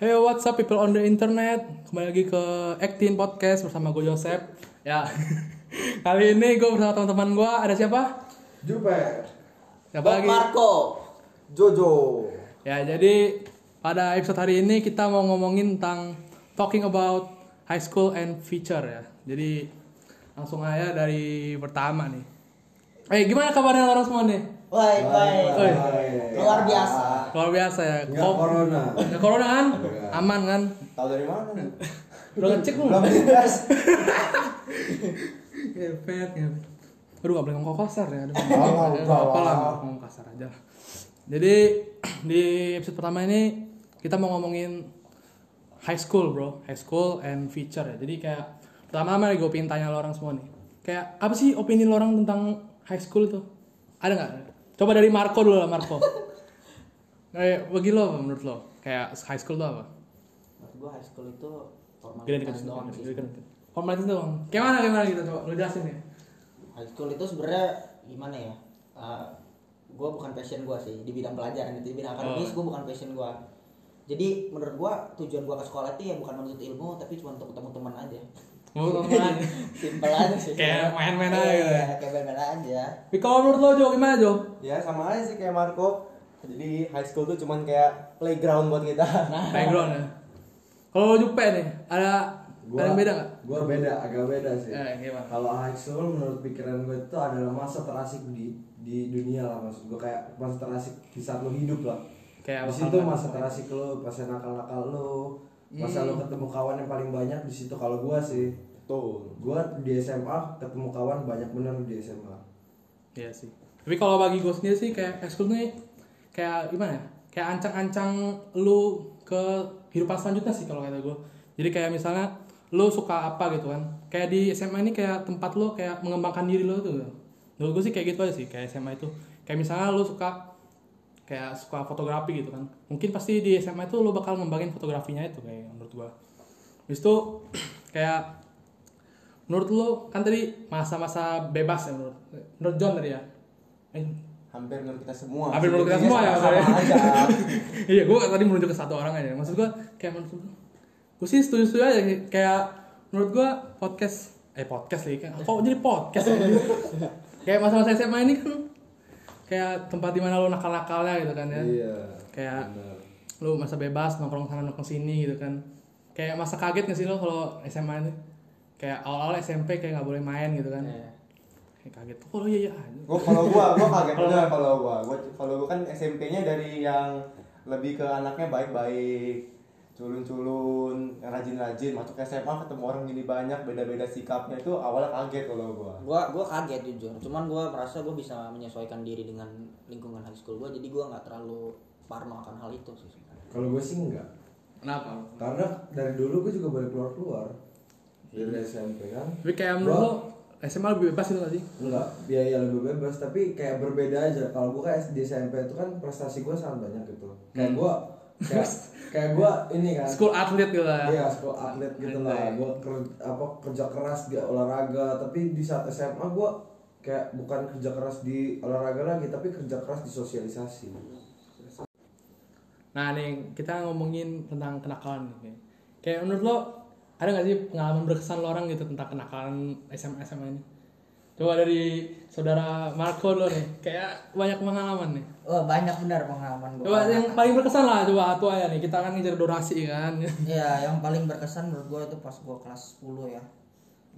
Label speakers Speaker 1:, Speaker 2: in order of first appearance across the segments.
Speaker 1: Hey what's up people on the internet Kembali lagi ke Actin Podcast bersama gue Joseph Ya Kali ini gue bersama teman-teman gue Ada siapa?
Speaker 2: Juper,
Speaker 1: Siapa
Speaker 3: Bob
Speaker 1: lagi?
Speaker 3: Marco.
Speaker 2: Jojo,
Speaker 1: Ya jadi pada episode hari ini kita mau ngomongin tentang Talking about high school and future ya Jadi langsung aja dari pertama nih Eh gimana kabarnya orang semua nih?
Speaker 3: Baik, baik.
Speaker 1: Oi.
Speaker 3: Luar biasa.
Speaker 1: Luar biasa ya
Speaker 2: Nggak
Speaker 1: Kok-
Speaker 2: corona.
Speaker 1: Nggak corona kan?
Speaker 2: Nggak.
Speaker 1: Aman kan?
Speaker 2: Tahu dari mana?
Speaker 1: Udah ngecek belum?
Speaker 2: Belum dites.
Speaker 1: Ngepet, ngepet. Aduh gak boleh ngomong kasar ya. Aduh,
Speaker 2: Oh,
Speaker 1: apa lah ngomong kasar aja. lah. Jadi di episode pertama ini kita mau ngomongin high school bro, high school and future ya. Jadi kayak pertama-tama gue pengen tanya lo orang semua nih. Kayak apa sih opini lo orang tentang high school itu? Ada nggak? Coba dari Marco dulu lah Marco. Kayak bagi lo menurut lo? Kayak high school itu apa?
Speaker 3: Menurut gua high school itu formalitas doang sih.
Speaker 1: Formalitas doang. Kayak mana kayak mana gitu coba lo jelasin ya.
Speaker 3: High school itu sebenarnya gimana ya? Uh, gua bukan passion gua sih di bidang pelajaran itu di bidang akademis gua bukan passion gua. Jadi menurut gua tujuan gua ke sekolah itu ya bukan menuntut ilmu tapi cuma untuk ketemu teman aja.
Speaker 1: Oh.
Speaker 3: Simpel aja sih.
Speaker 1: Kayak main-main aja gitu ya.
Speaker 3: Iya, kayak main-main aja.
Speaker 1: Tapi kalau menurut lo Jo gimana Jo?
Speaker 2: Ya sama aja sih kayak Marco. Jadi high school tuh cuman kayak playground buat kita.
Speaker 1: Background ya. Kalau Jupe nih, ada ada yang beda nggak?
Speaker 4: Gua beda, agak beda sih.
Speaker 1: Eh, gimana?
Speaker 4: Kalau high school menurut pikiran gue itu adalah masa terasik di di dunia lah maksud gue kayak masa terasik di saat lo hidup lah.
Speaker 1: Kayak
Speaker 4: di situ masa terasik lo, masa nakal-nakal lo, masa lo ketemu kawan yang paling banyak di situ. Kalau gua sih,
Speaker 2: Tuh.
Speaker 4: gua di SMA ketemu kawan banyak bener di SMA.
Speaker 1: Iya sih. Tapi kalau bagi gue sendiri sih kayak school nih kayak gimana ya? Kayak ancang-ancang lu ke kehidupan selanjutnya sih kalau kata gue. Jadi kayak misalnya lu suka apa gitu kan. Kayak di SMA ini kayak tempat lu kayak mengembangkan diri lu tuh. Menurut gue sih kayak gitu aja sih kayak SMA itu. Kayak misalnya lu suka kayak suka fotografi gitu kan. Mungkin pasti di SMA itu lu bakal ngembangin fotografinya itu kayak menurut gua. Habis itu kayak menurut lu kan tadi masa-masa bebas ya menurut menurut John tadi ya. Eh,
Speaker 2: Hampir menurut kita semua.
Speaker 1: Hampir menurut kita
Speaker 2: Sebenarnya
Speaker 1: semua ya,
Speaker 2: Sama, aja.
Speaker 1: iya, gue tadi menuju ke satu orang aja. Maksud gue kayak menurut gue, gue sih setuju-setuju aja. Kayak menurut gue podcast, eh podcast lagi kan, kok jadi podcast? ya? kayak masa-masa SMA ini kan kayak tempat di mana lo nakal-nakalnya gitu kan ya.
Speaker 4: Iya.
Speaker 1: Kayak
Speaker 4: bener.
Speaker 1: lo masa bebas nongkrong sana nongkrong sini gitu kan. Kayak masa kaget gak sih lo kalau SMA ini? Kayak awal-awal SMP kayak nggak boleh main gitu kan.
Speaker 3: Iya.
Speaker 1: Kayak kaget. Oh iya iya.
Speaker 2: Gua kalau gua gua kaget bener kalau gua. Gua kalau gua kan SMP-nya dari yang lebih ke anaknya baik-baik, culun-culun, rajin-rajin, masuk SMA ketemu orang gini banyak, beda-beda sikapnya itu awalnya kaget kalau gua.
Speaker 3: Gua gua kaget jujur. Cuman gua merasa gua bisa menyesuaikan diri dengan lingkungan high school gua jadi gua nggak terlalu parno akan hal itu sih sebenarnya.
Speaker 4: Kalau gue sih enggak.
Speaker 1: Kenapa?
Speaker 4: Karena dari dulu gue juga boleh keluar-keluar. Dari SMP kan.
Speaker 1: Tapi kayak menurut lo SMA lebih bebas itu gak sih?
Speaker 4: Enggak, biaya lebih bebas tapi kayak berbeda aja. Kalau gua kayak di SMP itu kan prestasi gua sangat banyak gitu. Kayak gua kayak kayak gua ini kan.
Speaker 1: School atlet gitu lah ya.
Speaker 4: Iya, school atlet gitu lah. Gua kerja, apa kerja keras di olahraga, tapi di saat SMA gua kayak bukan kerja keras di olahraga lagi, tapi kerja keras di sosialisasi.
Speaker 1: Nah nih kita ngomongin tentang kenakalan nih. Kayak menurut lo ada gak sih pengalaman berkesan lo orang gitu tentang kenakalan SMA SMA ini? Coba dari saudara Marco dulu nih. Kayak banyak pengalaman nih.
Speaker 3: Oh banyak benar pengalaman gua.
Speaker 1: Coba yang paling berkesan lah coba satu aja nih. Kita kan ngejar durasi kan.
Speaker 3: Iya, yang paling berkesan menurut gua itu pas gua kelas 10 ya.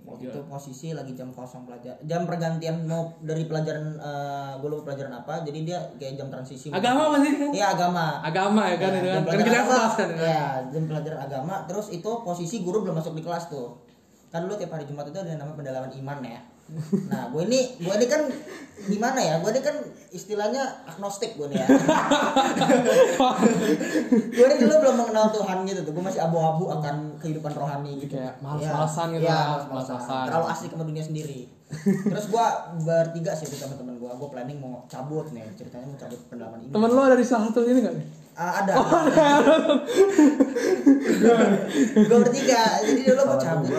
Speaker 3: Waktu
Speaker 1: Iya.
Speaker 3: itu posisi lagi jam kosong pelajar. Jam pergantian mau dari pelajaran eh gua lupa pelajaran apa. Jadi dia kayak jam transisi.
Speaker 1: Agama apa sih?
Speaker 3: Iya, agama.
Speaker 1: Agama ya kan
Speaker 3: Ya,
Speaker 1: kan.
Speaker 3: jam
Speaker 1: Kan kita kelas kan. ya.
Speaker 3: Iya, jam pelajaran agama. Terus itu posisi guru belum masuk di kelas tuh. Kan dulu tiap hari Jumat itu ada yang namanya pendalaman iman ya. Nah, gue ini gue ini kan gimana ya? Gue ini kan istilahnya agnostik gue nih ya. gue ini dulu belum mengenal Tuhan gitu tuh. Gue masih abu-abu akan kehidupan rohani gitu.
Speaker 1: Kayak males-malesan gitu
Speaker 3: Iya,
Speaker 1: lah,
Speaker 3: males-malesan.
Speaker 1: males-malesan.
Speaker 3: Terlalu asik sama dunia sendiri. Terus gue bertiga sih sama teman gue. Gue planning mau cabut nih. Ceritanya mau cabut pendalaman iman.
Speaker 1: Temen lo ada di salah satu ini gak nih?
Speaker 3: Ah, ada. gue bertiga. Jadi dulu gue cabut.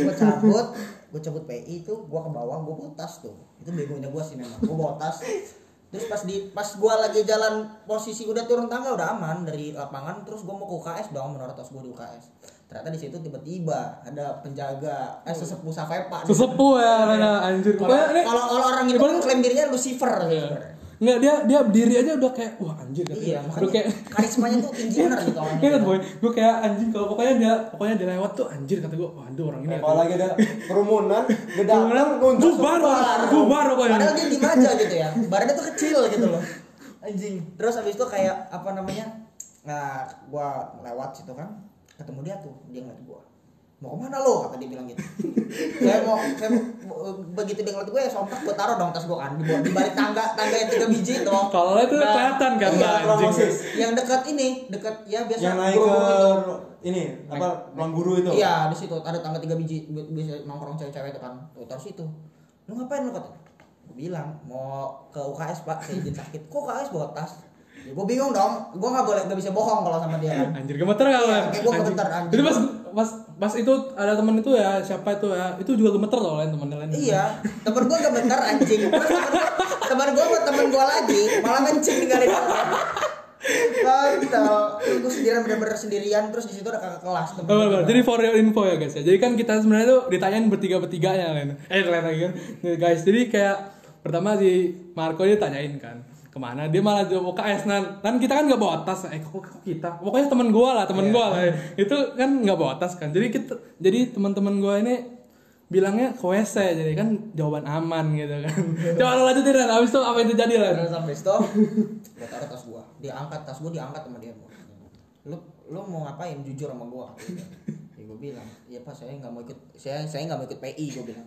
Speaker 3: Gue cabut. Gue cabut PI itu gue ke bawah gue bawa tas tuh. Itu begonya gue sih memang. Gue bawa tas. terus pas di pas gua lagi jalan posisi udah turun tangga udah aman dari lapangan terus gua mau ke UKS dong menurut tos gua di UKS ternyata di situ tiba-tiba ada penjaga eh sesepuh Safepa
Speaker 1: Sesepuh ya, mana anjir.
Speaker 3: kalau kalau orang itu klaim dirinya Lucifer gitu sebenarnya.
Speaker 1: Enggak dia dia berdiri aja udah kayak wah anjir kan.
Speaker 3: iya makanya
Speaker 1: kayak
Speaker 3: karismanya tuh tinggi bener gitu orangnya
Speaker 1: Ingat boy, gue kayak anjing kalau pokoknya dia pokoknya dia lewat tuh anjir kata gue, waduh orang ini.
Speaker 2: Kalau lagi ada kerumunan, gede nunjuk
Speaker 1: bubar,
Speaker 3: Bubar.
Speaker 1: bubar pokoknya.
Speaker 3: Padahal dia diem aja gitu ya. Badannya tuh kecil gitu loh. Anjing. Terus habis itu kayak apa namanya? Nah, gua lewat situ kan, ketemu dia tuh, dia ngeliat gua. Mau ke mana lo? Kata dia bilang gitu. saya mau, saya mau, begitu dia ngeliat gue ya sontak gue taruh dong tas gue kan di bawah di balik tangga tangga yang tiga biji itu.
Speaker 1: Kalau itu
Speaker 3: Nah,
Speaker 1: kelihatan kan,
Speaker 3: iya,
Speaker 1: anjing.
Speaker 3: Yang dekat ini, dekat ya biasa
Speaker 2: yang naik ke
Speaker 3: itu.
Speaker 2: ini apa ruang guru itu.
Speaker 3: Iya di situ ada tangga tiga biji bi- bisa nongkrong cewek-cewek itu kan. Tuh taruh situ. Lu ngapain lu kata? Gue bilang mau ke UKS pak, saya izin sakit. Kok UKS bawa tas? Ya, gue bingung dong. Gue nggak boleh nggak bisa bohong kalau sama dia kan.
Speaker 1: Anjir gemeter gak lo?
Speaker 3: Iya, kayak gua gemeter, anjing.
Speaker 1: Jadi pas pas pas itu ada temen itu ya siapa itu ya itu juga gemeter loh lain temen lain.
Speaker 3: Iya, temen gue gak bener anjing. Temen gue sama temen gue lagi malah kencing ninggalin gue. Kontol, gue sendirian bener-bener sendirian terus di situ ada kakak kelas temen
Speaker 1: Oh, bener. Jadi for your info ya guys ya. Jadi kan kita sebenarnya tuh ditanyain bertiga bertiganya lain. Eh lain lagi kan. Guys, jadi kayak pertama si Marco dia tanyain kan ke mana? Dia malah jawab UKS nah kan kita kan nggak bawa tas. Eh kok kok kita? Pokoknya teman gua lah teman gua lah. Itu kan nggak bawa tas kan. Jadi kita jadi teman-teman gua ini bilangnya ke WC jadi kan jawaban aman gitu kan. Coba lo lanjutin Ran abis itu apa yang terjadi Ran
Speaker 3: Terus sampai itu gue taruh tas gua. Dia angkat tas gua diangkat sama dia. Lu lu mau ngapain? Jujur sama gua. Ya gue bilang ya pak saya nggak mau ikut saya saya nggak mau ikut PI gue bilang.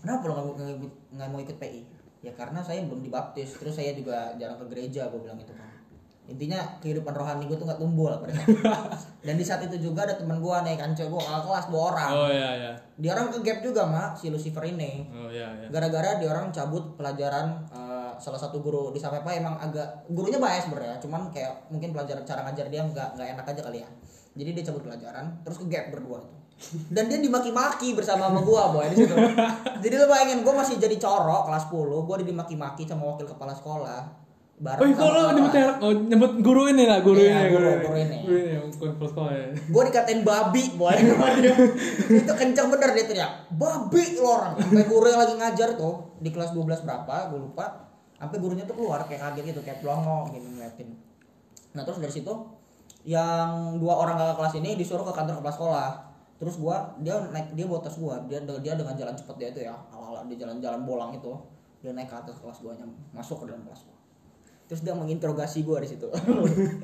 Speaker 3: Kenapa lo nggak mau ikut- nggak mau ikut PI ya karena saya belum dibaptis terus saya juga jarang ke gereja gue bilang itu kan. Intinya kehidupan rohani gue tuh nggak tumbuh lah pada saat itu. dan di saat itu juga ada teman nih kanco gua kakak kelas dua orang.
Speaker 1: Oh iya iya.
Speaker 3: Dia orang ke gap juga mak si Lucifer ini.
Speaker 1: Oh iya iya.
Speaker 3: Gara-gara dia orang cabut pelajaran eh, salah satu guru di Sapepa emang agak gurunya baik sebenarnya cuman kayak mungkin pelajaran cara ngajar dia nggak nggak enak aja kali ya. Jadi dia cabut pelajaran terus ke gap berdua tuh dan dia dimaki-maki bersama sama gua boy di situ jadi lo bayangin gua masih jadi corok kelas 10 gua dimaki-maki sama wakil kepala sekolah
Speaker 1: Oh,
Speaker 3: bareng
Speaker 1: itu lo nyebut oh, guru ini lah, guru
Speaker 3: Iya,
Speaker 1: ini,
Speaker 3: guru-
Speaker 1: ini.
Speaker 3: guru ini.
Speaker 1: Guru ini, yang kepala sekolah ya.
Speaker 3: gue dikatain babi boy sama dia. itu kenceng bener dia teriak babi lo orang sampai guru yang lagi ngajar tuh di kelas 12 berapa gue lupa sampai gurunya tuh keluar kayak kaget gitu kayak pelongo gini ngeliatin nah terus dari situ yang dua orang kakak kelas ini disuruh ke kantor kepala sekolah terus gua dia naik dia bawa tas gua. Dia dia dengan jalan cepet dia itu ya ala ala dia jalan-jalan bolang itu dia naik ke atas kelas gua masuk ke dalam kelas gua. Terus dia menginterogasi gua di situ.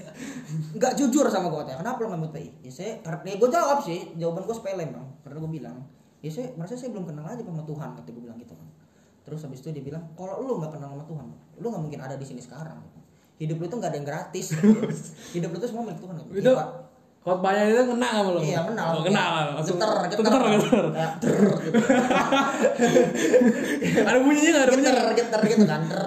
Speaker 3: Nggak jujur sama gua katanya kenapa lo ngambil PI ya saya karena ya gua jawab sih jawaban gua sepele bang karena gua bilang ya saya merasa saya belum kenal aja sama Tuhan kata gua bilang gitu kan. Terus habis itu dia bilang kalau lu nggak kenal sama Tuhan lu nggak mungkin ada di sini sekarang. Hidup lu itu nggak ada yang gratis. Hidup lu itu semua milik Tuhan
Speaker 1: Itu
Speaker 3: Iya, Pak.
Speaker 1: Khotbahnya itu kena apa lo?
Speaker 3: Iya kenal.
Speaker 1: Oh, kenal. Langsung
Speaker 3: Geter, geter.
Speaker 1: geter, geter.
Speaker 3: Ter, gitu.
Speaker 1: Ada bunyinya nggak ada bunyinya?
Speaker 3: Geter, geter gitu kan. ter.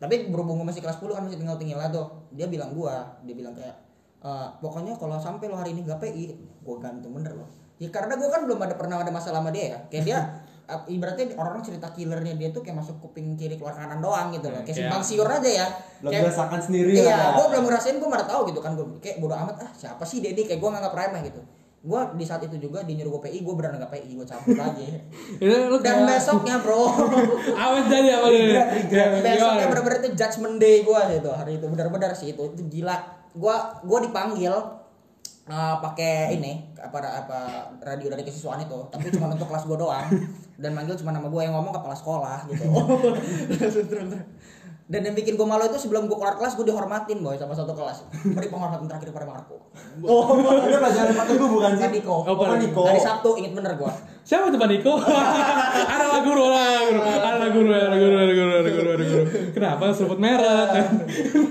Speaker 3: Tapi berhubung gua masih kelas 10 kan masih tinggal tinggal tuh. Dia bilang gua, dia bilang kayak "Eh, pokoknya kalau sampai lo hari ini gak PI, gua gantung bener loh. Ya karena gua kan belum ada pernah ada masalah sama dia ya. Kayak dia ibaratnya orang-orang cerita killernya dia tuh kayak masuk kuping kiri keluar kanan doang gitu loh. Kayak simpang siur aja ya.
Speaker 2: Belum
Speaker 3: Kayak-
Speaker 2: dirasakan sendiri
Speaker 3: Iya,
Speaker 2: lah.
Speaker 3: gue belum ngerasain gue mana tahu gitu kan gue kayak bodo amat ah siapa sih Dedi kayak gue nganggap remeh gitu. Gue di saat itu juga di nyuruh gue PI gue beneran nggak PI gue cabut lagi.
Speaker 1: Lu
Speaker 3: Dan besoknya bro,
Speaker 1: Apa jadi apa lu?
Speaker 3: besoknya bener-bener itu judgment day gue gitu hari itu bener-bener sih itu itu gila. Gue gue dipanggil uh, pakai ini apa apa radio dari kesiswaan itu. Tapi cuma untuk kelas gue doang. Dan manggil cuma nama gue yang ngomong kepala sekolah gitu dan yang bikin gue malu itu sebelum gue keluar kelas gue dihormatin boy sama satu kelas beri penghormatan terakhir kepada Marco
Speaker 2: Oh, ini pelajaran Pak Teguh bukan sih?
Speaker 3: Niko
Speaker 1: Oh,
Speaker 2: Niko.
Speaker 3: hari Sabtu inget bener gue
Speaker 1: Siapa tuh Pak Niko? ada lah guru, ada lah guru, ada lah guru, ada guru, ada guru, ada guru, ada guru. Kenapa sebut merek?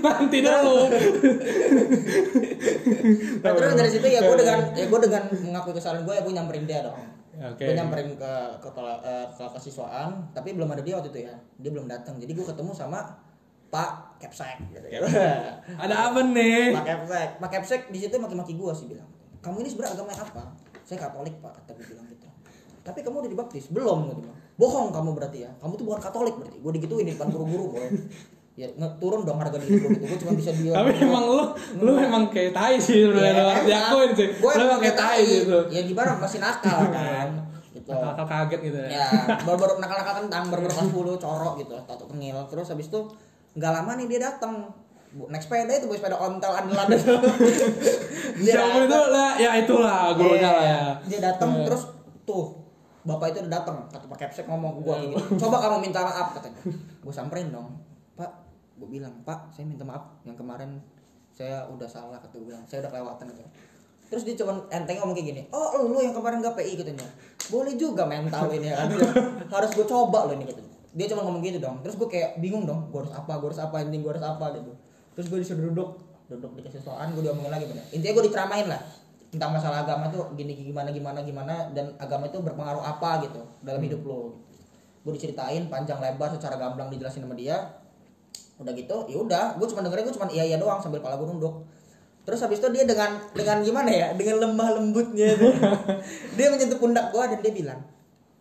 Speaker 1: Nanti dulu.
Speaker 3: nah, terus dari situ ya gue dengan ya gue dengan mengakui kesalahan gue ya gue nyamperin dia dong
Speaker 1: Oke.
Speaker 3: gue nyamperin ke ke eh, ke kesiswaan tapi belum ada dia waktu itu ya dia belum datang jadi gue ketemu sama Pak Kepsek gitu.
Speaker 1: Ada apa nih?
Speaker 3: Pak Kepsek Pak Kepsek di situ maki-maki gue sih bilang. Kamu ini sebenarnya agama apa? Saya Katolik Pak kata gue bilang gitu. Tapi kamu udah dibaptis? Belum gitu bilang bohong kamu berarti ya. Kamu tuh bukan Katolik berarti. Gue digituin di depan guru-guru boy. Ya turun dong harga diri gue gitu. Gue cuma bisa dia
Speaker 1: Tapi emang lu lu emang kayak tai sih sebenarnya diakuin sih.
Speaker 3: gue
Speaker 1: Lu emang kayak tai gitu.
Speaker 3: ya gimana? Masih nakal kan? Gitu.
Speaker 1: Akal kaget gitu ya.
Speaker 3: ya baru-baru nakal-nakal kentang baru-baru kelas 10 corok gitu tato tengil terus habis itu nggak lama nih dia datang Bu- naik sepeda itu bu sepeda ontel andalan. Itu
Speaker 1: Siapa itu? Lah ya itulah gurunya lah ya.
Speaker 3: Iya. dia datang
Speaker 1: Iya.
Speaker 3: terus tuh bapak itu udah datang kata pak Kepsek ngomong gue kayak gini coba kamu minta maaf katanya. Gue samperin dong. Pak gue bilang pak saya minta maaf. Yang kemarin saya udah salah kata gue bilang. Saya udah kelewatan gitu terus dia cuma enteng ngomong kayak gini oh lu yang kemarin gak PI katanya. Boleh juga mental ini kan harus gue coba lo ini katanya dia cuma ngomong gitu dong. Terus gue kayak bingung dong gue harus apa gue harus apa intinya gue harus apa gitu. Terus gue disuruh duduk duduk dikasih soalan gue diomongin lagi bener. Intinya gue diceramain lah tentang masalah agama tuh gini gimana gimana gimana dan agama itu berpengaruh apa gitu dalam hidup lo gue diceritain panjang lebar secara gamblang dijelasin sama dia. Udah gitu ya udah gue cuma dengerin gue cuma iya iya doang sambil kepala gue nunduk. Terus habis itu dia dengan dengan gimana ya dengan lemah lembutnya itu dia menyentuh pundak gue dan dia bilang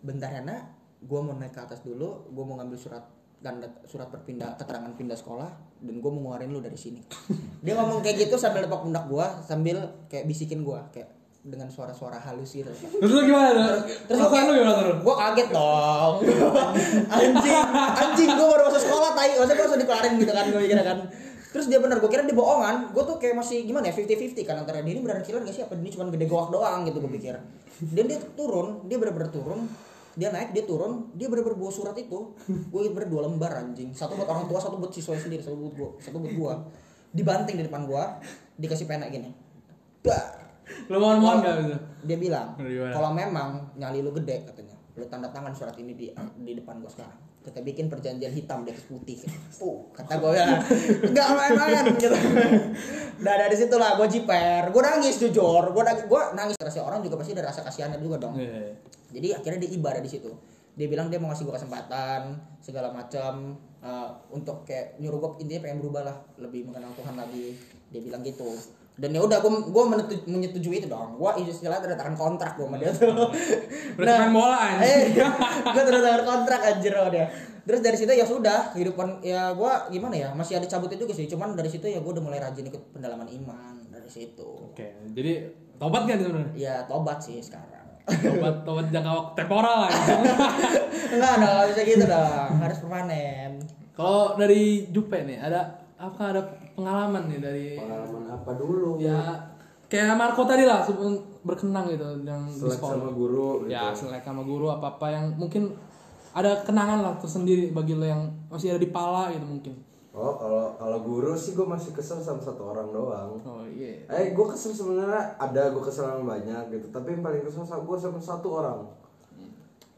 Speaker 3: bentar ya nak gue mau naik ke atas dulu gue mau ngambil surat tanda surat perpindah keterangan pindah sekolah dan gue mau ngeluarin lu dari sini. Dia ngomong kayak gitu sambil tepuk pundak gue sambil kayak bisikin gue kayak dengan suara-suara halus gitu.
Speaker 1: Terus lu gimana?
Speaker 3: terus
Speaker 1: Terus
Speaker 3: gue
Speaker 1: lu gimana terus?
Speaker 3: gue kaget dong. Anjing anjing gue baru masuk sekolah tai. Masa gue langsung dikelarin gitu kan gue kira kan. Terus dia bener gue kira dia bohongan. Gue tuh kayak masih gimana ya 50-50 kan antara dia ini beneran killer gak sih? Apa ini cuma gede goak doang gitu gue pikir. Dan dia turun dia bener-bener turun dia naik dia turun dia bener-bener bawa surat itu. Gue bener dua lembar anjing. Satu buat orang tua satu buat siswa sendiri satu buat gue satu buat gue dibanting di depan gue dikasih pena gini. Dar.
Speaker 1: Lu mohon-mohon gak gitu?
Speaker 3: dia bilang kalau memang nyali lu gede katanya. Lu tanda tangan surat ini di di depan gua sekarang kita bikin perjanjian hitam di atas putih. Uh kata gue ya. Nggak main-main gitu. Nah dari situ lah gue jiper. Gue nangis jujur. Gue nangis gue nangis. Rasa orang juga pasti ada rasa kasihannya juga dong.
Speaker 1: Iya.
Speaker 3: jadi akhirnya dia ibadah di situ. Dia bilang dia mau ngasih gue kesempatan segala macam. Eh, untuk kayak nyuruh gue intinya pengen berubah lah. Lebih mengenal Tuhan lagi. Dia bilang gitu dan ya udah gue gue menyetujui itu dong. Gue istilahnya tanda tangan kontrak gue sama dia tuh.
Speaker 1: Berarti main bola, anjing.
Speaker 3: gue tanda tangan kontrak anjir sama dia. Terus dari situ ya sudah kehidupan ya gue gimana ya masih ada cabutnya juga sih. Cuman dari situ ya gue udah mulai rajin ikut pendalaman iman dari situ.
Speaker 1: Oke, jadi tobat nih sebenarnya?
Speaker 3: ya tobat sih sekarang.
Speaker 1: Tobat tobat jangka waktu temporal lah.
Speaker 3: enggak dong bisa gitu dong. Harus permanen.
Speaker 1: Kalau dari Jupe nih, ada apa ada pengalaman nih dari
Speaker 4: pengalaman apa dulu
Speaker 1: ya kayak Marco tadi lah sebelum berkenang gitu yang
Speaker 4: selek sama guru gitu.
Speaker 1: Ya, selek sama guru apa apa yang mungkin ada kenangan lah tersendiri bagi lo yang masih ada di pala gitu mungkin.
Speaker 4: oh kalau kalau guru sih gue masih kesel sama satu orang doang
Speaker 1: Oh iya.
Speaker 4: eh gue kesel sebenarnya ada gue kesel sama banyak gitu tapi yang paling kesel sama gue sama satu orang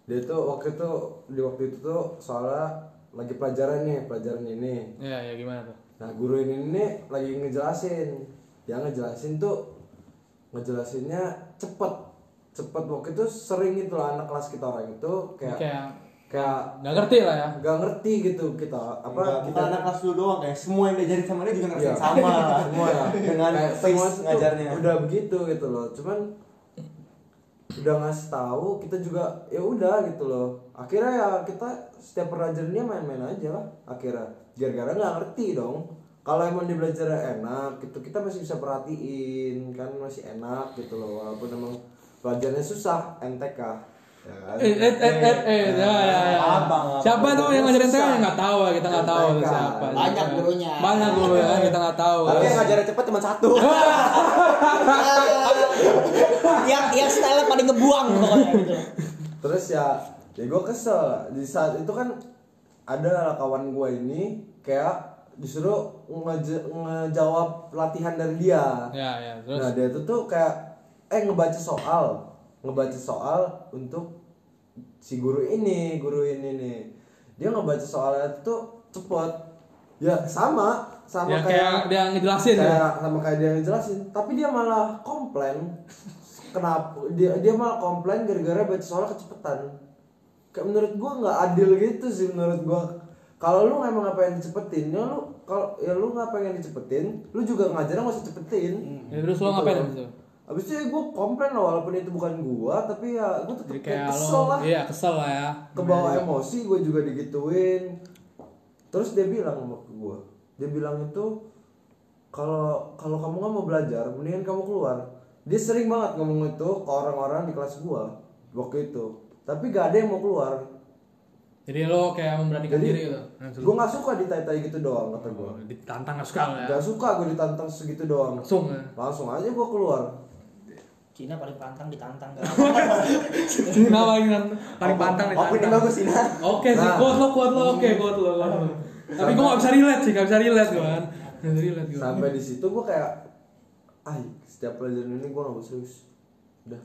Speaker 4: dia tuh waktu itu di waktu itu tuh soalnya lagi pelajaran nih pelajaran ini
Speaker 1: Iya, ya gimana tuh?
Speaker 4: Nah guru ini nih lagi ngejelasin. Dia ngejelasin tuh Ngejelasinnya cepet. Cepet waktu itu sering itu lah anak kelas kita orang itu Kayak
Speaker 1: Kayak
Speaker 4: Kayak
Speaker 1: nggak ngerti lah ya.
Speaker 4: Gak ngerti gitu kita
Speaker 2: apa bukan
Speaker 4: kita
Speaker 2: anak kelas dulu doang kayak semua yang diajarin sama dia juga ngerasain
Speaker 4: Iya.
Speaker 2: sama
Speaker 4: semua ya
Speaker 2: dengan
Speaker 4: Kayak
Speaker 2: face
Speaker 4: semua
Speaker 2: ngajarnya.
Speaker 4: Udah begitu gitu loh. Cuman udah ngasih tahu kita juga ya udah gitu loh akhirnya ya kita setiap pelajarannya main-main aja lah akhirnya gara-gara nggak ngerti dong kalau emang dia belajar enak gitu kita masih bisa perhatiin kan masih enak gitu loh walaupun emang pelajarannya susah NTK ya kan?
Speaker 1: Eh, eh, eh, eh, eh, ya, ya, ya.
Speaker 2: Abang,
Speaker 1: Siapa tuh yang ngajarin saya nggak tahu kita nggak tahu siapa.
Speaker 3: Banyak gurunya.
Speaker 1: Banyak guru ya kita nggak tahu.
Speaker 2: tapi yang ngajarin cepet cuma satu
Speaker 3: yang yang style paling ngebuang pokoknya gitu.
Speaker 4: Terus ya ya gue kesel. Di saat itu kan ada kawan gue ini kayak disuruh ngeje- ngejawab latihan dari dia.
Speaker 1: Ya, ya, terus?
Speaker 4: Nah dia itu tuh kayak eh ngebaca soal. Ngebaca soal untuk si guru ini guru ini nih dia ngebaca soalnya itu tuh cepet. Ya sama. Sama
Speaker 1: ya kayak dia ngejelasin ya.
Speaker 4: kayak sama kayak dia ngejelasin. Tapi dia malah komplain kenapa? Dia dia malah komplain gara-gara baca soal kecepatan. Kayak menurut gua nggak adil gitu sih menurut gua. Kalau lu emang nggak pengen dicepetin ya lu kalau ya lu nggak pengen dicepetin lu juga ngajarnya nggak usah cepetin.
Speaker 1: Ya, terus lo ngapain abis itu?
Speaker 4: Abis itu ya gue komplain lah walaupun itu bukan gua tapi ya gue tetep
Speaker 1: Jadi
Speaker 4: kayak
Speaker 1: kayak
Speaker 4: kesel
Speaker 1: lo,
Speaker 4: lah.
Speaker 1: iya kesel lah ya.
Speaker 4: kebawa emosi gue juga digituin. Terus dia bilang sama gue dia bilang itu kalau kalau kamu nggak mau belajar mendingan kamu keluar dia sering banget ngomong itu ke orang-orang di kelas gue waktu itu tapi gak ada yang mau keluar
Speaker 1: Jadi lo kayak memberanikan
Speaker 4: Jadi,
Speaker 1: diri gitu. Langsung.
Speaker 4: gue nggak suka ditai-tai gitu doang kata gue
Speaker 1: Oh, ditantang gak suka ya.
Speaker 4: Gak suka gue ditantang segitu doang
Speaker 1: Langsung ya.
Speaker 4: Langsung aja gue keluar
Speaker 3: Cina paling pantang ditantang kan.
Speaker 1: Cina paling paling pantang ditantang.
Speaker 2: bagus sih nah.
Speaker 1: Oke sih,
Speaker 4: Nah.
Speaker 1: kuat lo, kuat lo, oke, kuat lo, kuat lo. Tapi gue gak bisa relate sih, gak bisa relate gue kan. Gak.
Speaker 4: Sampai di situ gue kayak ah setiap pelajaran ini gue gak mau serius Udah.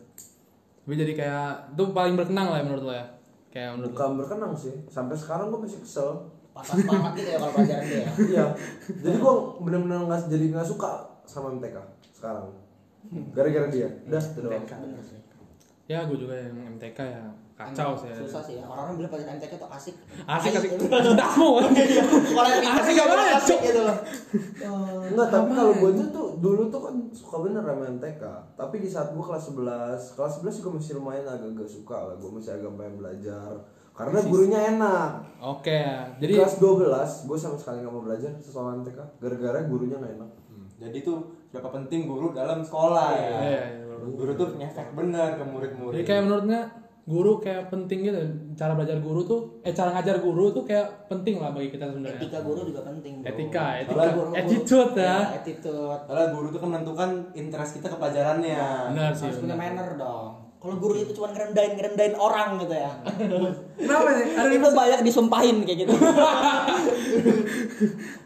Speaker 1: Tapi jadi kayak itu paling berkenang lah ya menurut lo ya. Kayak menurut lo.
Speaker 4: Bukan berkenang sih. Sampai sekarang gue masih kesel.
Speaker 3: Panas banget gitu ya kalau pelajaran dia ya.
Speaker 4: Iya. Jadi gue bener-bener gak, jadi gak suka sama MTK sekarang. Gara-gara dia. Udah itu doang.
Speaker 1: Ya gue juga yang MTK ya kacau sih. ya.
Speaker 3: Susah sih ya. Orang-orang bilang pelajaran MTK tuh asik.
Speaker 1: Asik asik. Dasmu.
Speaker 3: Pintar
Speaker 1: Asik
Speaker 3: bilang asik gitu.
Speaker 4: Enggak, tapi kalau gue tuh, tuh dulu tuh kan suka bener sama MTK Tapi di saat gue kelas 11 Kelas 11 juga masih lumayan agak-agak suka lah Gue masih agak pengen belajar Karena gurunya enak
Speaker 1: Oke ya. Jadi
Speaker 4: Kelas 12 gue sama sekali gak mau belajar soal MTK Gara-gara gurunya gak enak
Speaker 2: Hmm, Jadi tuh berapa penting guru dalam sekolah ya.
Speaker 1: Iya, iya, iya.
Speaker 2: Guru tuh ngefek bener ke murid-murid.
Speaker 1: Jadi kayak menurutnya guru kayak penting gitu cara belajar guru tuh eh cara ngajar guru tuh kayak penting lah bagi kita sebenarnya
Speaker 3: Etika guru juga penting. bro.
Speaker 1: etika etika
Speaker 3: Kalau guru-
Speaker 1: attitude ya
Speaker 3: Ya, attitude.
Speaker 2: Karena guru tuh kan menentukan interest kita ke pelajarannya.
Speaker 1: benar sih
Speaker 3: Harus punya manner dong. Kalau guru itu cuma ngerendahin ngerendahin orang gitu ya.
Speaker 1: kenapa sih ada
Speaker 3: itu banyak disumpahin kayak gitu.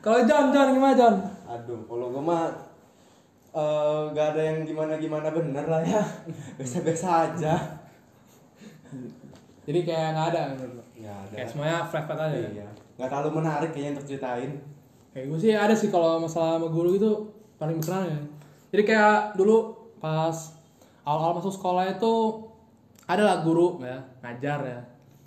Speaker 1: kalau John John gimana John
Speaker 2: Aduh, kalau gue mah eh, gak ada yang gimana-gimana bener lah ya. Biasa-biasa aja.
Speaker 1: Jadi kayak nggak ada menurut lo?
Speaker 2: Gak ada.
Speaker 1: kayak semuanya flat flat aja?
Speaker 2: Iya. Gak terlalu menarik kayaknya untuk ceritain.
Speaker 1: kayak gue sih ada sih kalau masalah sama guru itu paling berkenan ya. Jadi kayak dulu pas awal-awal masuk sekolah itu ada lah guru ya ngajar ya.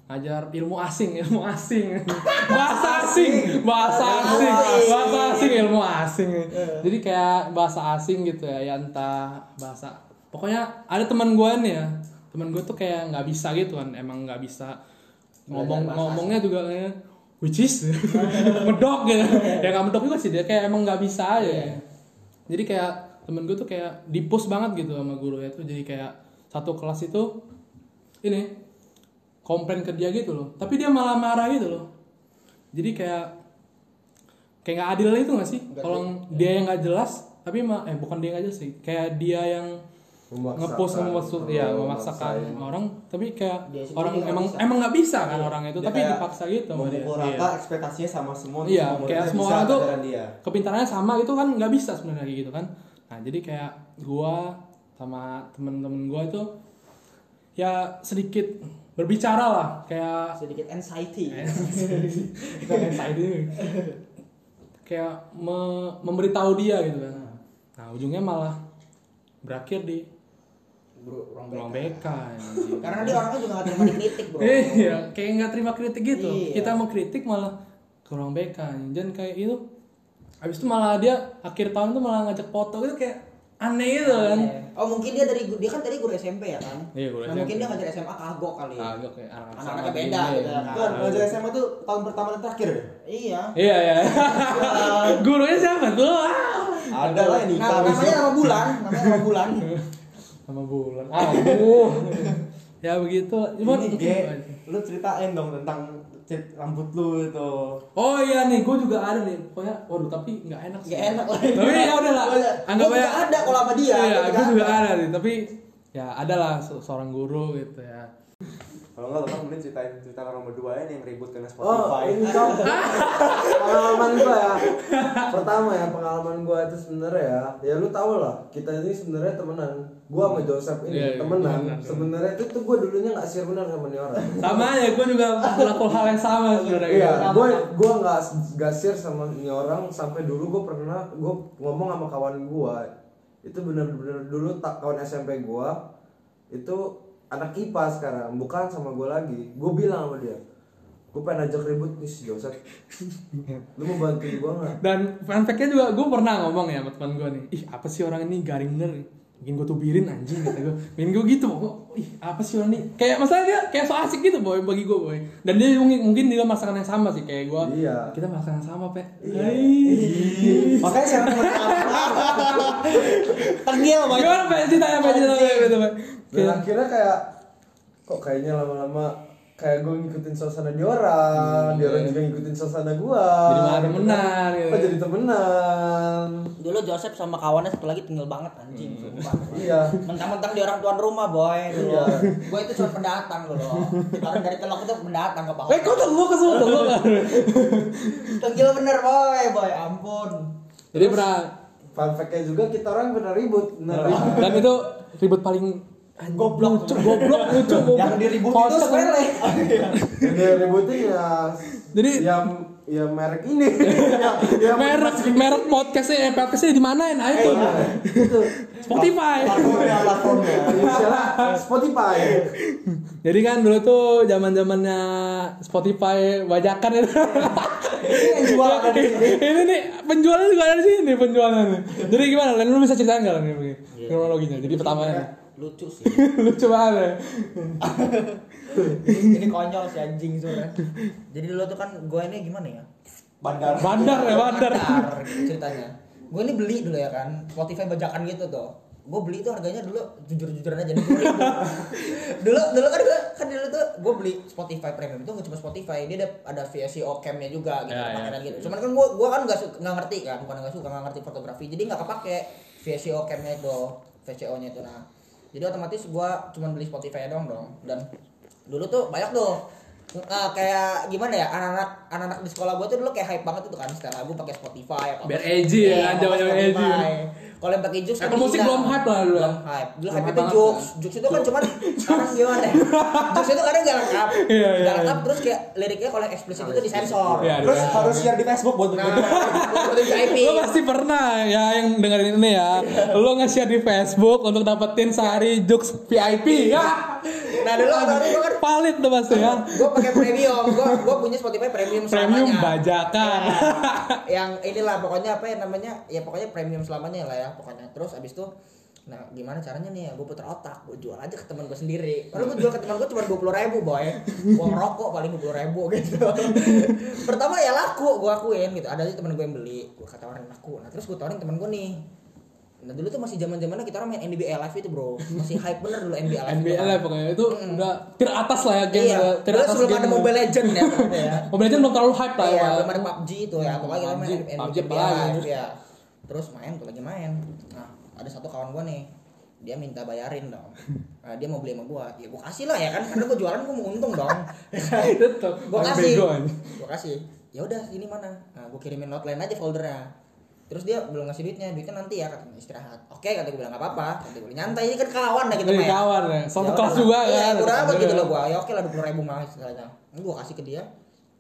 Speaker 1: Ngajar ilmu asing ilmu asing. Bahasa asing bahasa asing. bahasa asing ilmu asing. Jadi kayak bahasa asing gitu ya ya entah bahasa. Pokoknya ada teman gue nih ya teman gue tuh kayak nggak bisa gitu kan emang nggak bisa ngomong ngomongnya juga kayak which is medok gitu. Ya nggak medok juga sih dia kayak emang nggak bisa aja. Ya. jadi kayak temen gue tuh kayak dipus banget gitu sama guru itu jadi kayak satu kelas itu ini komplain ke dia gitu loh. Tapi dia malah marah gitu loh. Jadi kayak kayak nggak adil itu nggak sih? Kalau dia yang nggak jelas tapi eh bukan dia yang nggak jelas sih. Kayak dia yang. Ngepost ngepost ya
Speaker 4: Oh,
Speaker 1: memaksakan orang tapi kayak
Speaker 3: sendiri
Speaker 1: orang emang
Speaker 3: bisa.
Speaker 1: emang nggak bisa kan
Speaker 3: Iya.
Speaker 1: orang itu
Speaker 2: Dia
Speaker 1: tapi
Speaker 2: kayak
Speaker 1: dipaksa gitu sama dia
Speaker 2: Memukul
Speaker 1: Iya.
Speaker 2: rata ekspektasinya sama semua.
Speaker 1: Iya, kayak semua orang tuh
Speaker 2: dia.
Speaker 1: kepintarannya sama gitu kan nggak bisa sebenarnya kayak gitu kan. Nah jadi kayak gua sama temen-temen gua itu ya sedikit berbicara lah kayak
Speaker 3: Sedikit anxiety.
Speaker 1: Bukan anxiety. kayak me- memberitahu dia gitu kan. Nah ujungnya malah berakhir di
Speaker 3: Bro, ruang
Speaker 1: ruang
Speaker 3: BK.
Speaker 1: BK.
Speaker 3: Karena dia orangnya juga gak terima dikritik bro.
Speaker 1: Iya, kayak nggak terima kritik gitu.
Speaker 3: Iya.
Speaker 1: Kita mau kritik malah ke ruang BK. Dan kayak itu, habis itu malah dia akhir tahun tuh malah ngajak foto gitu kayak aneh gitu kan.
Speaker 3: Oh mungkin dia dari dia kan tadi guru SMP ya kan?
Speaker 1: Iya, guru
Speaker 3: Nah,
Speaker 1: SMP.
Speaker 3: mungkin dia ngajar SMA kagok kali.
Speaker 1: Kagak kayak anak-anak
Speaker 3: Anak-anaknya
Speaker 1: sama
Speaker 3: beda gitu
Speaker 1: ya.
Speaker 3: kan.
Speaker 2: Belajar SMA tuh tahun pertama dan terakhir ya?
Speaker 3: Iya.
Speaker 1: Iya iya. Gurunya siapa tuh?
Speaker 2: Ada lah.
Speaker 3: Nah,
Speaker 2: abis
Speaker 3: namanya nama bulan, namanya nama bulan.
Speaker 1: Sama bulan. Aduh. ya begitu. Cuman
Speaker 2: Ini Ge, lu ceritain dong tentang rambut lu itu.
Speaker 1: Oh iya nih, gue juga ada nih. Pokoknya, waduh tapi nggak enak sih.
Speaker 3: Gak enak lah.
Speaker 1: Tapi ya udah lah. Anggap
Speaker 3: Gua
Speaker 1: aja.
Speaker 3: ada kalau sama dia.
Speaker 1: Iya,
Speaker 3: gua
Speaker 1: gue juga ada nih. Tapi ya ada lah se- seorang guru gitu ya.
Speaker 2: Kalau enggak lo kan mending ceritain cerita orang berdua ini yang ribut kena
Speaker 4: Oh
Speaker 2: Spotify.
Speaker 4: ini tau Pengalaman gue ya. Pertama ya pengalaman gue itu sebenarnya ya Ya lu tau lah Kita ini sebenarnya temenan. Gue sama Joseph ini
Speaker 1: Iya, iya,
Speaker 4: temenan.
Speaker 1: temenan.
Speaker 4: Sebenarnya itu tuh gue dulunya gak share benar sama nih orang.
Speaker 1: Sama aja, gue juga melakukan hal yang sama sebenarnya.
Speaker 4: Iya, gue gue nggak nggak share sama ini orang. Sampai dulu gue pernah gue ngomong sama kawan gue itu bener-bener dulu tak kawan SMP gue itu anak IPA sekarang bukan sama gue lagi. Gue bilang sama dia gue pengen ajak ribut nih si Joseph. Lu mau bantuin gue nggak?
Speaker 1: Dan fun fact-nya juga gue pernah ngomong ya sama teman gue nih, ih apa sih orang ini garing bener nih. bikin gue tubirin anjing kata gue bikin gue gitu kok ih apa sih orang ini? Kayak masalah dia kayak so asik gitu boy bagi gue boy. Dan dia mungkin mungkin dia merasakan yang sama sih kayak gue
Speaker 4: Iya.
Speaker 1: kita merasakan yang sama pe.
Speaker 4: Iya.
Speaker 2: Makanya siapa
Speaker 3: Tengil boy.
Speaker 1: gimana pe? Ceritanya pe ceritanya pe gitu pe
Speaker 4: Dan
Speaker 1: Kayak-
Speaker 4: akhirnya kayak kok kayaknya lama-lama kayak gue ngikutin suasana dia orang, dia orang juga ngikutin suasana gua.
Speaker 1: Jadi malah temenan,
Speaker 4: Gitu. Oh, jadi temenan.
Speaker 3: Dulu Joseph sama kawannya satu lagi tinggal banget anjing sumpah.
Speaker 4: Iya.
Speaker 3: Mentang-mentang di orang tuan rumah boy.
Speaker 4: Iya.
Speaker 3: Gue itu cuma pendatang dulu. Orang dari telok itu pendatang ke bawah.
Speaker 1: eh kok lu ke lu kan
Speaker 3: Tenggil bener boy, boy ampun.
Speaker 1: jadi pernah
Speaker 4: Fun fact-nya juga kita orang pernah ribut, bener.
Speaker 1: dan itu ribut paling goblok. Lucu goblok lucu goblok.
Speaker 2: Yang diributin itu sepele.
Speaker 4: Yang dia ributin ya
Speaker 1: Jadi-
Speaker 4: yang ya merek ini. ya, ya
Speaker 1: merek merek podcastnya eh, podcastnya di mana nah itu.
Speaker 4: Itu.
Speaker 1: Spotify.
Speaker 2: Platformnya, platformnya.
Speaker 4: Inisialnya Spotify.
Speaker 1: jadi kan dulu tuh zaman zamannya Spotify bajakan itu.
Speaker 2: Yang jual ada di sini.
Speaker 1: ini nih penjualnya juga ada di sini penjualnya nih jadi gimana? Len lu bisa ceritain nggak? Nih begini kronologinya jadi pertama
Speaker 3: Lucu sih.
Speaker 1: lucu banget ya
Speaker 3: ini konyol si anjing sebenarnya. Jadi dulu tuh kan gue ini gimana ya?
Speaker 2: Bandar.
Speaker 1: bandar ya bandar
Speaker 3: Bandar ceritanya. Gue ini beli dulu ya kan, Spotify bajakan gitu tuh. Gue beli tuh harganya dulu jujur-jujuran aja nih dulu dulu kan gue kan dulu tuh gue beli Spotify premium itu gak cuma Spotify dia ada ada VSCO camnya juga gitu
Speaker 1: Ya, ya.
Speaker 3: pakaian gitu cuman kan gue gue kan nggak su- nggak ngerti kan bukan nggak suka nggak ngerti fotografi jadi nggak kepake VSCO camnya itu VSCO nya itu nah jadi otomatis gue cuma beli Spotify doang dong. Dan dulu tuh banyak tuh eh, kayak gimana ya anak-anak anak-anak di sekolah gue tuh dulu kayak hype banget itu kan setelah lagu pakai Spotify apa
Speaker 1: Biar edgy ya,
Speaker 3: Iya, pakai
Speaker 1: zaman-zaman edgy.
Speaker 3: Kalau yang pakai Jux kan
Speaker 1: Apple Music
Speaker 3: gila.
Speaker 1: belum hype lah dulu.
Speaker 3: belum hype dulu
Speaker 1: Belum
Speaker 3: hype itu Jux
Speaker 1: kan.
Speaker 3: Jux itu kan cuman sekarang gimana ya Jux itu kadang gak lengkap
Speaker 1: Iya, iya,
Speaker 3: gak lengkap
Speaker 1: iya.
Speaker 3: terus kayak liriknya kalau eksplisit itu disensor
Speaker 1: Iya,
Speaker 2: Terus
Speaker 1: iya.
Speaker 2: harus share di Facebook buat
Speaker 3: nah buat VIP
Speaker 1: Lo pasti pernah ya yang dengerin ini ya. Lo nge-share di Facebook untuk dapetin sehari Jux VIP. Ya.
Speaker 3: Nah dulu ada gue kan.
Speaker 1: Valid tuh pasti ya.
Speaker 3: gue pakai premium. Gue gue punya Spotify premium
Speaker 1: Premium
Speaker 3: selamanya.
Speaker 1: bajakan.
Speaker 3: Ya, yang inilah pokoknya apa ya namanya ya pokoknya premium selamanya lah ya pokoknya. Terus abis itu nah gimana caranya nih ya gue putar otak gue jual aja ke teman gue sendiri. Kalau gue jual ke teman gue cuma dua puluh ribu boy. Uang rokok paling dua puluh ribu gitu. Pertama ya laku gue akuin gitu. Ada aja teman gue yang beli gue kata orang laku. Nah terus gue tawarin teman gue nih nah dulu tuh masih zaman zamannya kita orang main NBA Live itu bro masih hype bener dulu NBA Live
Speaker 1: NBA. Live pokoknya itu udah teratas lah ya game
Speaker 3: iya
Speaker 1: tir
Speaker 3: dulu
Speaker 1: atas
Speaker 3: sebelum ada Mobile Legend ya ya
Speaker 1: Mobile Legends belum terlalu hype lah
Speaker 3: Iya,
Speaker 1: ya.
Speaker 3: belum ada PUBG itu ya. Pokoknya kita main
Speaker 1: PUBG,
Speaker 3: NBA. Live ya. Terus main tuh lagi main. Nah, ada satu kawan gua nih. Dia minta bayarin dong. Nah, dia mau beli sama gua. Ya gua kasih lah ya kan karena gua jualan gua mau untung dong. Gua kasih. Gua kasih. Ya udah, ini mana? Nah, gua kirimin note aja foldernya. Terus dia belum ngasih duitnya, duitnya nanti ya katanya istirahat. Oke, kata gue bilang nggak apa-apa. Kata gue nyantai ini kan kawan dah kita
Speaker 1: Ini
Speaker 3: mah ya.
Speaker 1: kawan ya. Satu kelas juga
Speaker 3: iya,
Speaker 1: kan.
Speaker 3: Udah amat gitu loh gua. Ya oke lah 20 ribu mah istilahnya. Gua kasih ke dia.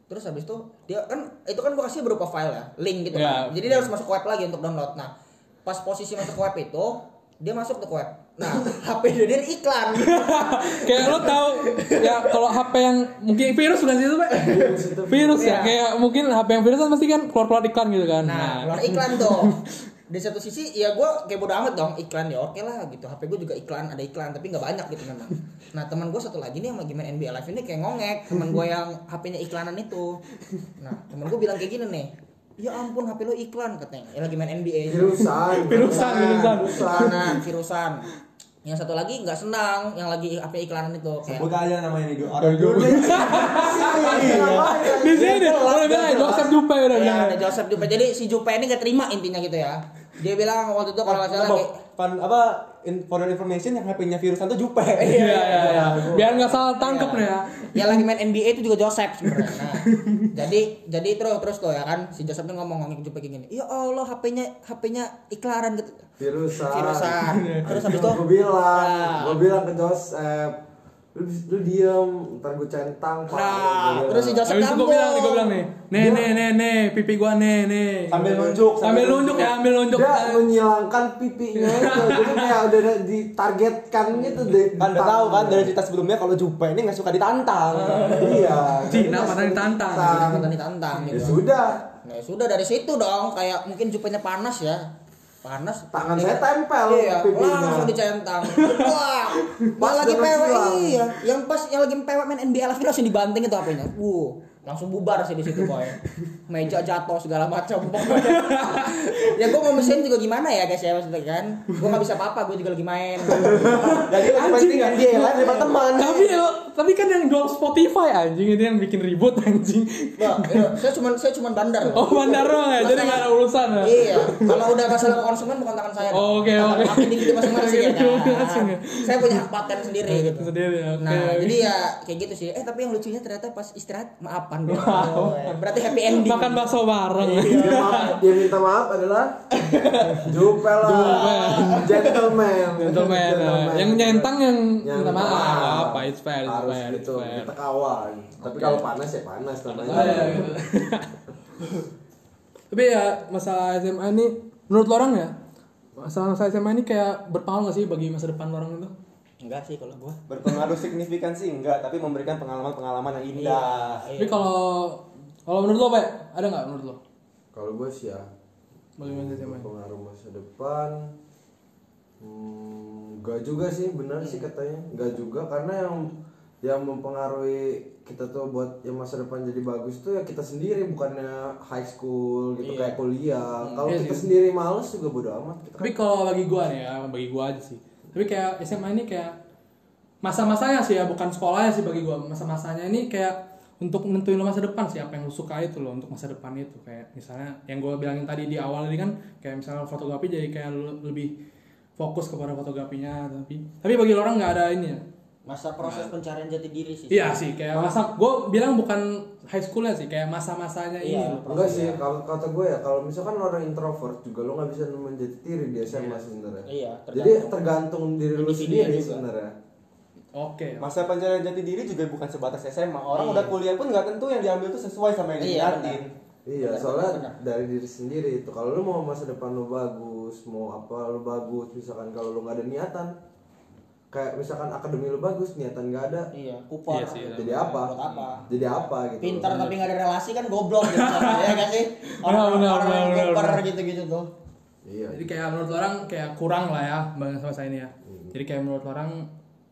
Speaker 3: Terus habis itu dia kan itu kan gua kasih berupa file ya, link gitu
Speaker 1: Iya.
Speaker 3: kan. Jadi dia harus masuk ke web lagi untuk download. Nah, pas posisi masuk ke web itu, dia masuk ke web. Nah, HP dia iklan.
Speaker 1: Kayak lo tahu ya kalau HP yang mungkin virus bukan sih itu, Pak? Virus ya.
Speaker 3: Iya.
Speaker 1: Kayak mungkin HP yang virus kan pasti kan keluar-keluar iklan gitu kan.
Speaker 3: Nah, keluar iklan tuh. Di satu sisi ya gua kayak bodo amat dong iklan ya oke lah gitu HP gue juga iklan ada iklan tapi nggak banyak gitu memang nah teman gue satu lagi nih yang lagi main NBA Live ini kayak ngongek teman gue yang HP-nya iklanan itu nah teman gue bilang kayak gini nih ya ampun HP lo iklan katanya ya lagi main NBA
Speaker 4: Virusan.
Speaker 1: Virusan, virusan.
Speaker 4: Virusan.
Speaker 3: nah virusan yang satu lagi nggak senang yang lagi HP iklanan itu kayak
Speaker 2: Sebut aja namanya nih orang dulu.
Speaker 1: Di sini udah bilang Joseph Jupe udah
Speaker 3: ya
Speaker 1: bilang.
Speaker 3: ada Joseph Jupe jadi si Jupe ini gak terima intinya gitu ya dia bilang waktu itu kalau nggak salah
Speaker 2: pan, apa in, for information yang HP-nya virusan tuh Jupe.
Speaker 1: Iya iya iya. Biar nggak salah tangkep nih ya.
Speaker 3: Ya lagi main NBA itu juga Joseph sebenarnya. Nah, jadi jadi terus terus tuh ya kan si Joseph tuh ngomong ngomong kayak gini. Ya Allah HP-nya HP-nya iklanan gitu.
Speaker 4: Virusan.
Speaker 3: Virusan. Terus habis itu
Speaker 4: gue bilang,
Speaker 3: Nah.
Speaker 4: gue bilang ke Joseph, lu, lu diem, ntar gue centang. Pak."
Speaker 3: Nah,
Speaker 4: Gua
Speaker 3: terus si
Speaker 4: bilang.
Speaker 3: Joseph
Speaker 1: Habis itu gue bilang nih, gue bilang nih, nih nih nih nih, pipi gua nih nih.
Speaker 2: Sambil nunjuk,
Speaker 1: sambil nunjuk ya, ambil nunjuk.
Speaker 4: Dia menyilangkan pipinya itu, jadi kayak udah ditargetkan gitu deh.
Speaker 2: Kan udah tahu kan dari cerita sebelumnya kalau Jupe ini nggak suka ditantang.
Speaker 4: Iya.
Speaker 1: Cina, padahal ditantang.
Speaker 3: Kita ditantang
Speaker 4: Ya
Speaker 3: gitu.
Speaker 4: sudah.
Speaker 3: Nah, ya sudah dari situ dong kayak mungkin Jupenya panas ya. Panas
Speaker 4: Tangan
Speaker 3: Iya.
Speaker 4: saya tempel
Speaker 3: iya
Speaker 4: pipinya.
Speaker 3: langsung dicentang wah
Speaker 4: Pas
Speaker 3: pas lagi
Speaker 4: silang.
Speaker 3: iya yang pas yang lagi PW main NBA lagi langsung dibanting itu HP-nya wuh langsung bubar sih di situ boy meja jatuh segala macam ya gue mau mesin juga gimana ya guys ya maksudnya kan gue nggak bisa apa-apa gue juga lagi main
Speaker 2: Jadi lebih penting dia lah daripada teman.
Speaker 1: Tapi tapi kan yang jual Spotify anjing itu yang bikin ribut anjing.
Speaker 3: Wah, iya, saya cuman saya cuman bandar
Speaker 1: Oh bandar doang ya, jadi nggak ada urusan ya.
Speaker 3: Iya, kalau udah masalah konsumen bukan tangan saya.
Speaker 1: Oh, oke,
Speaker 3: Tangan
Speaker 1: oke.
Speaker 3: Hak individu masing-masing ya. Kan?
Speaker 1: ya.
Speaker 3: Saya punya hak paten sendiri gitu.
Speaker 1: Sendiri ya. oke,
Speaker 3: Nah,
Speaker 1: oke.
Speaker 3: jadi ya kayak gitu sih. Eh, tapi yang lucunya ternyata pas istirahat maafan dia.
Speaker 1: Wow.
Speaker 3: Berarti happy ending.
Speaker 1: makan bakso bareng.
Speaker 4: Dia, maaf, dia minta maaf adalah Jupel lah Gentleman
Speaker 1: Gentleman. ya. Yang nyentang yang
Speaker 4: Yang
Speaker 1: minta maaf. Apa, it's fair,
Speaker 4: Harus
Speaker 1: fair,
Speaker 4: gitu,
Speaker 1: fair.
Speaker 4: kita kawan Tapi kalau panas ya panas namanya
Speaker 1: iya, gitu. Tapi ya masalah SMA ini menurut lo orang ya masalah masalah SMA ini kayak berpengaruh gak sih bagi masa depan lo orang itu?
Speaker 3: Enggak sih kalau gua.
Speaker 2: Berpengaruh signifikan sih enggak, tapi memberikan pengalaman-pengalaman yang indah.
Speaker 1: Tapi kalau kalau menurut lo Pak, ada nggak menurut lo?
Speaker 4: Kalau gue sih ya pengaruh masa depan hmm, Enggak juga sih, benar sih katanya Enggak juga, karena yang yang mempengaruhi kita tuh buat yang masa depan jadi bagus tuh ya kita sendiri bukannya high school gitu
Speaker 3: Iya.
Speaker 4: kayak kuliah. Kalau
Speaker 1: Iya
Speaker 4: kita
Speaker 1: sih.
Speaker 4: sendiri males juga bodo amat. Kita
Speaker 1: Tapi kalau bagi gua nih ya, bagi gua aja sih. Tapi kayak SMA ini kayak masa-masanya sih ya, bukan sekolahnya sih bagi gua. Masa-masanya ini kayak untuk nentuin lo masa depan sih apa yang lo suka itu lo untuk masa depan itu kayak misalnya yang gua bilangin tadi di awal ini kan kayak misalnya fotografi jadi kayak lo lebih fokus kepada fotografinya tapi tapi bagi lo orang nggak ada ini ya
Speaker 3: Masa proses pencarian jati diri sih.
Speaker 1: iya sih kayak masa gua bilang bukan high schoolnya sih kayak masa-masanya ini
Speaker 3: Iya.
Speaker 1: loh
Speaker 4: Enggak sih, kalau kata gue ya kalau misalkan lo orang introvert juga lo nggak bisa menjadi diri di SMA sebenarnya.
Speaker 3: Iya,
Speaker 4: Jadi tergantung diri lo sendiri sebenarnya.
Speaker 1: oke
Speaker 2: Masa pencarian jati diri juga bukan sebatas SMA. Orang udah kuliah pun nggak tentu yang diambil tuh sesuai sama yang
Speaker 3: Iya.
Speaker 4: Iya,
Speaker 3: Benar,
Speaker 4: soalnya
Speaker 3: benar.
Speaker 4: dari diri sendiri itu. Kalau lo mau masa depan lo bagus, mau apa lo bagus, misalkan kalau lo nggak ada niatan, kayak misalkan akademi lo bagus, niatan nggak ada,
Speaker 3: Iya, kupon.
Speaker 1: Iya sih,
Speaker 4: jadi apa?
Speaker 3: Buat apa?
Speaker 4: Jadi apa gitu?
Speaker 3: Pintar tapi nggak ada relasi kan goblok gitu. ya kan sih?
Speaker 1: Benar,
Speaker 3: Orang-orang
Speaker 1: benar,
Speaker 3: orang yang
Speaker 1: benar,
Speaker 3: kuper
Speaker 1: benar.
Speaker 3: gitu-gitu tuh.
Speaker 4: Iya.
Speaker 1: jadi kayak menurut orang kayak kurang lah ya bahasa ini ya jadi kayak menurut orang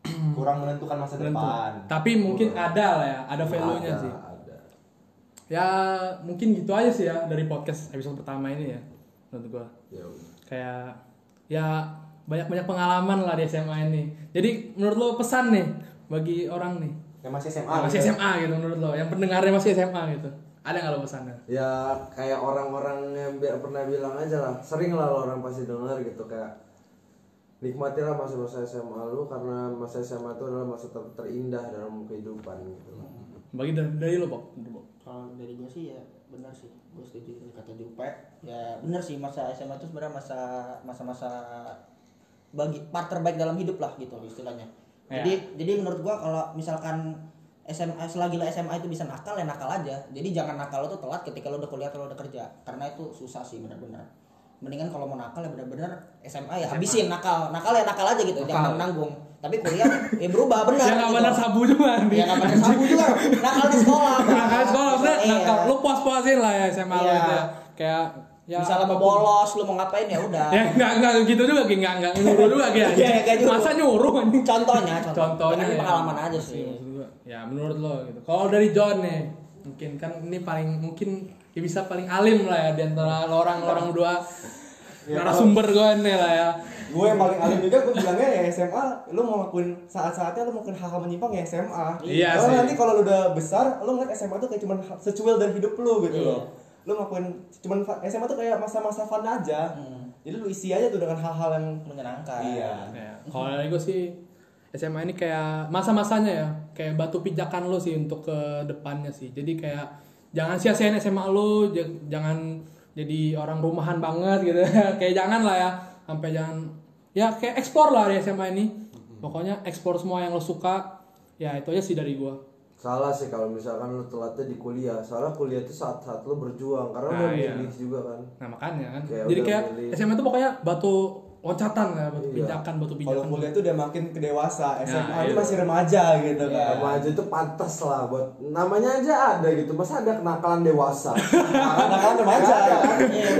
Speaker 2: Kurang menentukan masa
Speaker 1: Tentu.
Speaker 2: depan.
Speaker 1: Tapi mungkin ada lah ya, ada value-nya
Speaker 4: Ada,
Speaker 1: sih.
Speaker 4: Ada.
Speaker 1: Ya mungkin gitu aja sih ya dari podcast episode pertama ini ya menurut gua.
Speaker 4: Ya udah.
Speaker 1: Kayak ya banyak-banyak pengalaman lah di SMA ini. Jadi menurut lo pesan nih bagi orang nih
Speaker 2: Yang masih SMA.
Speaker 1: yang masih
Speaker 2: gitu.
Speaker 1: SMA gitu menurut lo, yang pendengarnya masih SMA gitu. Ada nggak lo pesannya?
Speaker 4: Ya kayak orang-orang yang bi- pernah bilang aja lah, sering lah lo orang pasti denger gitu kayak nikmatilah masa-masa SMA lu karena masa SMA itu adalah masa ter- terindah dalam kehidupan gitu.
Speaker 1: Bagi dari, dari lo. Bob.
Speaker 3: Kalau dari gue sih ya benar sih, gue setuju kata Jupe. Ya benar sih masa SMA itu sebenarnya masa masa-masa bagi part terbaik dalam hidup lah gitu istilahnya.
Speaker 1: Ya.
Speaker 3: Jadi jadi menurut gua kalau misalkan SMA selagi lo SMA itu bisa nakal ya nakal aja. Jadi jangan nakal lo tuh telat ketika lo udah kuliah atau lo udah kerja karena itu susah sih benar-benar. Mendingan kalau mau nakal ya benar-benar SMA ya habisin nakal. Nakal ya nakal aja gitu, jangan nanggung. Tapi kuliah ya berubah benar.
Speaker 1: Ya nggak
Speaker 3: gitu.
Speaker 1: benar sabu juga nih.
Speaker 3: Ya benar sabu juga. Nakal di sekolah.
Speaker 1: Nakal sekolah maksudnya
Speaker 3: Iya.
Speaker 1: nakal. Lo puas-puasin lah ya SMA lo
Speaker 3: Iya.
Speaker 1: itu ya. Kayak ya
Speaker 3: misalnya mau bolos lu mau ngapain ya udah
Speaker 1: Ya enggak enggak gitu juga Ki. enggak enggak nyuruh juga Ki.
Speaker 3: Iya, nyuruh.
Speaker 1: Masa nyuruh anjing?
Speaker 3: contohnya contoh
Speaker 1: Contohnya
Speaker 3: Ini
Speaker 1: ya.
Speaker 3: pengalaman aja sih
Speaker 1: Maksud gua, Ya menurut lo gitu. Kalau dari John nih, mungkin kan ini paling mungkin ya bisa paling alim lah ya di antara lo orang-orang berdua
Speaker 2: Ya,
Speaker 1: narasumber gue nih lah ya.
Speaker 2: Gue yang paling alim juga gue bilangnya ya SMA, lu mau lakuin saat-saatnya lu melakukan hal-hal menyimpang ya SMA.
Speaker 1: Iya
Speaker 2: Karena
Speaker 1: sih.
Speaker 2: nanti kalau lu udah besar, lu ngeliat SMA tuh kayak cuman secuil dari hidup lu gitu
Speaker 3: Iya.
Speaker 2: loh. Lu ngelakuin cuman SMA tuh kayak masa-masa fun aja.
Speaker 3: Hmm.
Speaker 2: Jadi lu isi aja tuh dengan hal-hal yang
Speaker 3: menyenangkan
Speaker 2: Iya.
Speaker 1: Ya, kalau dari gue sih SMA ini kayak masa-masanya ya, kayak batu pijakan lo sih untuk ke depannya sih. Jadi kayak jangan sia-siain SMA lo, j- jangan jadi orang rumahan banget gitu. kayak jangan lah ya, sampai jangan ya kayak ekspor lah di SMA ini. Pokoknya ekspor semua yang lo suka. Ya itu aja sih dari gue.
Speaker 4: Salah sih kalau misalkan lu telatnya di kuliah. Soalnya kuliah itu saat-saat lu berjuang karena
Speaker 1: Nah,
Speaker 4: lu
Speaker 1: iya.
Speaker 4: milih juga kan.
Speaker 1: Nah makanya kan.
Speaker 4: Kayak
Speaker 1: jadi kayak
Speaker 4: milih.
Speaker 1: SMA itu pokoknya batu loncatan lah, batu
Speaker 4: Iya.
Speaker 1: pijakan, batu
Speaker 2: kalau
Speaker 1: pijakan.
Speaker 2: kuliah tuh udah makin ke dewasa. SMA
Speaker 1: Nah,
Speaker 2: itu
Speaker 1: iya.
Speaker 2: masih remaja gitu kan.
Speaker 4: Remaja itu pantas lah buat namanya aja ada gitu. Masa ada kenakalan dewasa?
Speaker 2: Kenakalan remaja.
Speaker 4: Ada kan?
Speaker 3: Iya,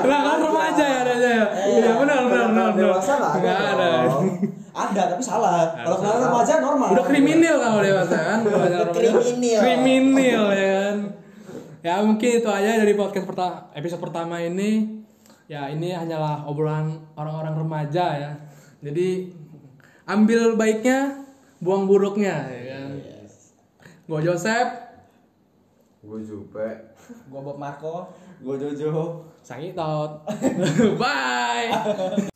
Speaker 4: Kenakalan
Speaker 1: remaja ya adanya ya.
Speaker 4: Iya, ada.
Speaker 1: Nggak ada.
Speaker 4: dong.
Speaker 3: Ada tapi salah. Kalau
Speaker 1: salah.
Speaker 3: kenal remaja normal.
Speaker 1: Udah kriminal kalau dewasa kan. Kalau
Speaker 3: kriminal.
Speaker 1: Kriminal ya kan. Ya mungkin itu aja dari podcast pertama episode pertama ini. Ya ini hanyalah obrolan orang-orang remaja ya. Jadi ambil baiknya, buang buruknya ya kan. Gue Joseph,
Speaker 4: Gue Jupe.
Speaker 3: Gua Bob Marco.
Speaker 2: Gue Jojo.
Speaker 1: Sangi Tot. Bye.